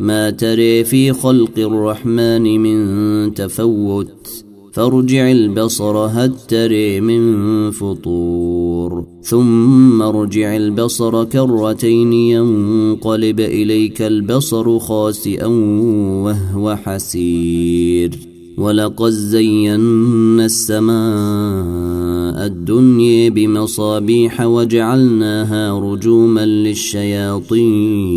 ما تري في خلق الرحمن من تفوت. فارجع البصر هل تري من فطور. ثم ارجع البصر كرتين ينقلب إليك البصر خاسئا وهو حسير. ولقد زينا السماء الدنيا بمصابيح وجعلناها رجوما للشياطين.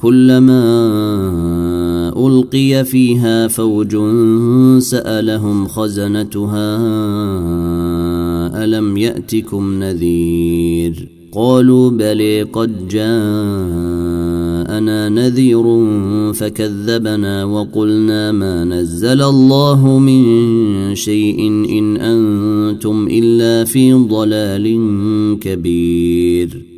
كلما ألقي فيها فوج سألهم خزنتها ألم يأتكم نذير؟ قالوا بلي قد جاءنا نذير فكذبنا وقلنا ما نزل الله من شيء إن أنتم إلا في ضلال كبير.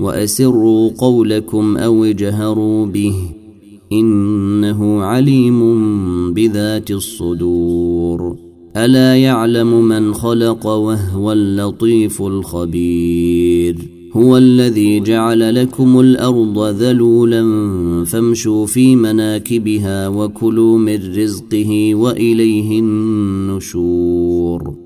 وأسروا قولكم أو اجهروا به إنه عليم بذات الصدور. ألا يعلم من خلق وهو اللطيف الخبير. هو الذي جعل لكم الأرض ذلولا فامشوا في مناكبها وكلوا من رزقه وإليه النشور.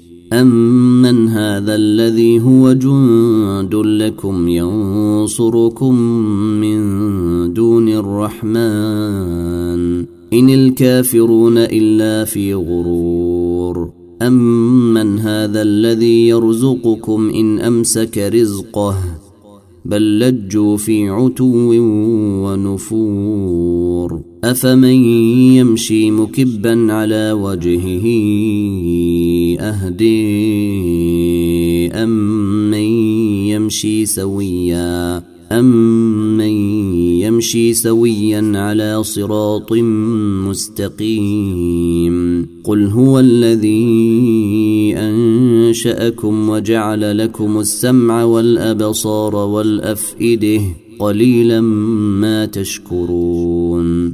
امن هذا الذي هو جند لكم ينصركم من دون الرحمن ان الكافرون الا في غرور. امن هذا الذي يرزقكم ان امسك رزقه بل لجوا في عتو ونفور. افمن يمشي مكبا على وجهه أهدي امن يمشي سويا امن يمشي سويا على صراط مستقيم. قل هو الذي أنشأكم وجعل لكم السمع والأبصار والأفئدة قليلا ما تشكرون.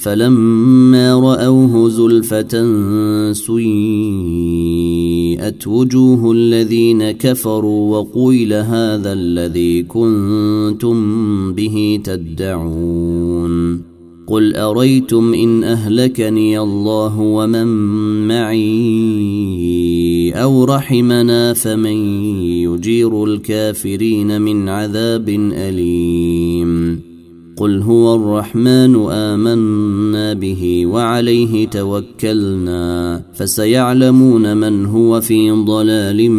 فلما رأوه زلفة سيئت وجوه الذين كفروا وقيل هذا الذي كنتم به تدعون قل أريتم إن أهلكني الله ومن معي أو رحمنا فمن يجير الكافرين من عذاب أليم قل هو الرحمن امنا به وعليه توكلنا فسيعلمون من هو في ضلال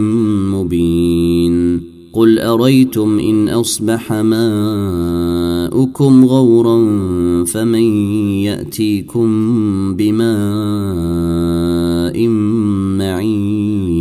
مبين قل اريتم ان اصبح ماؤكم غورا فمن ياتيكم بماء معين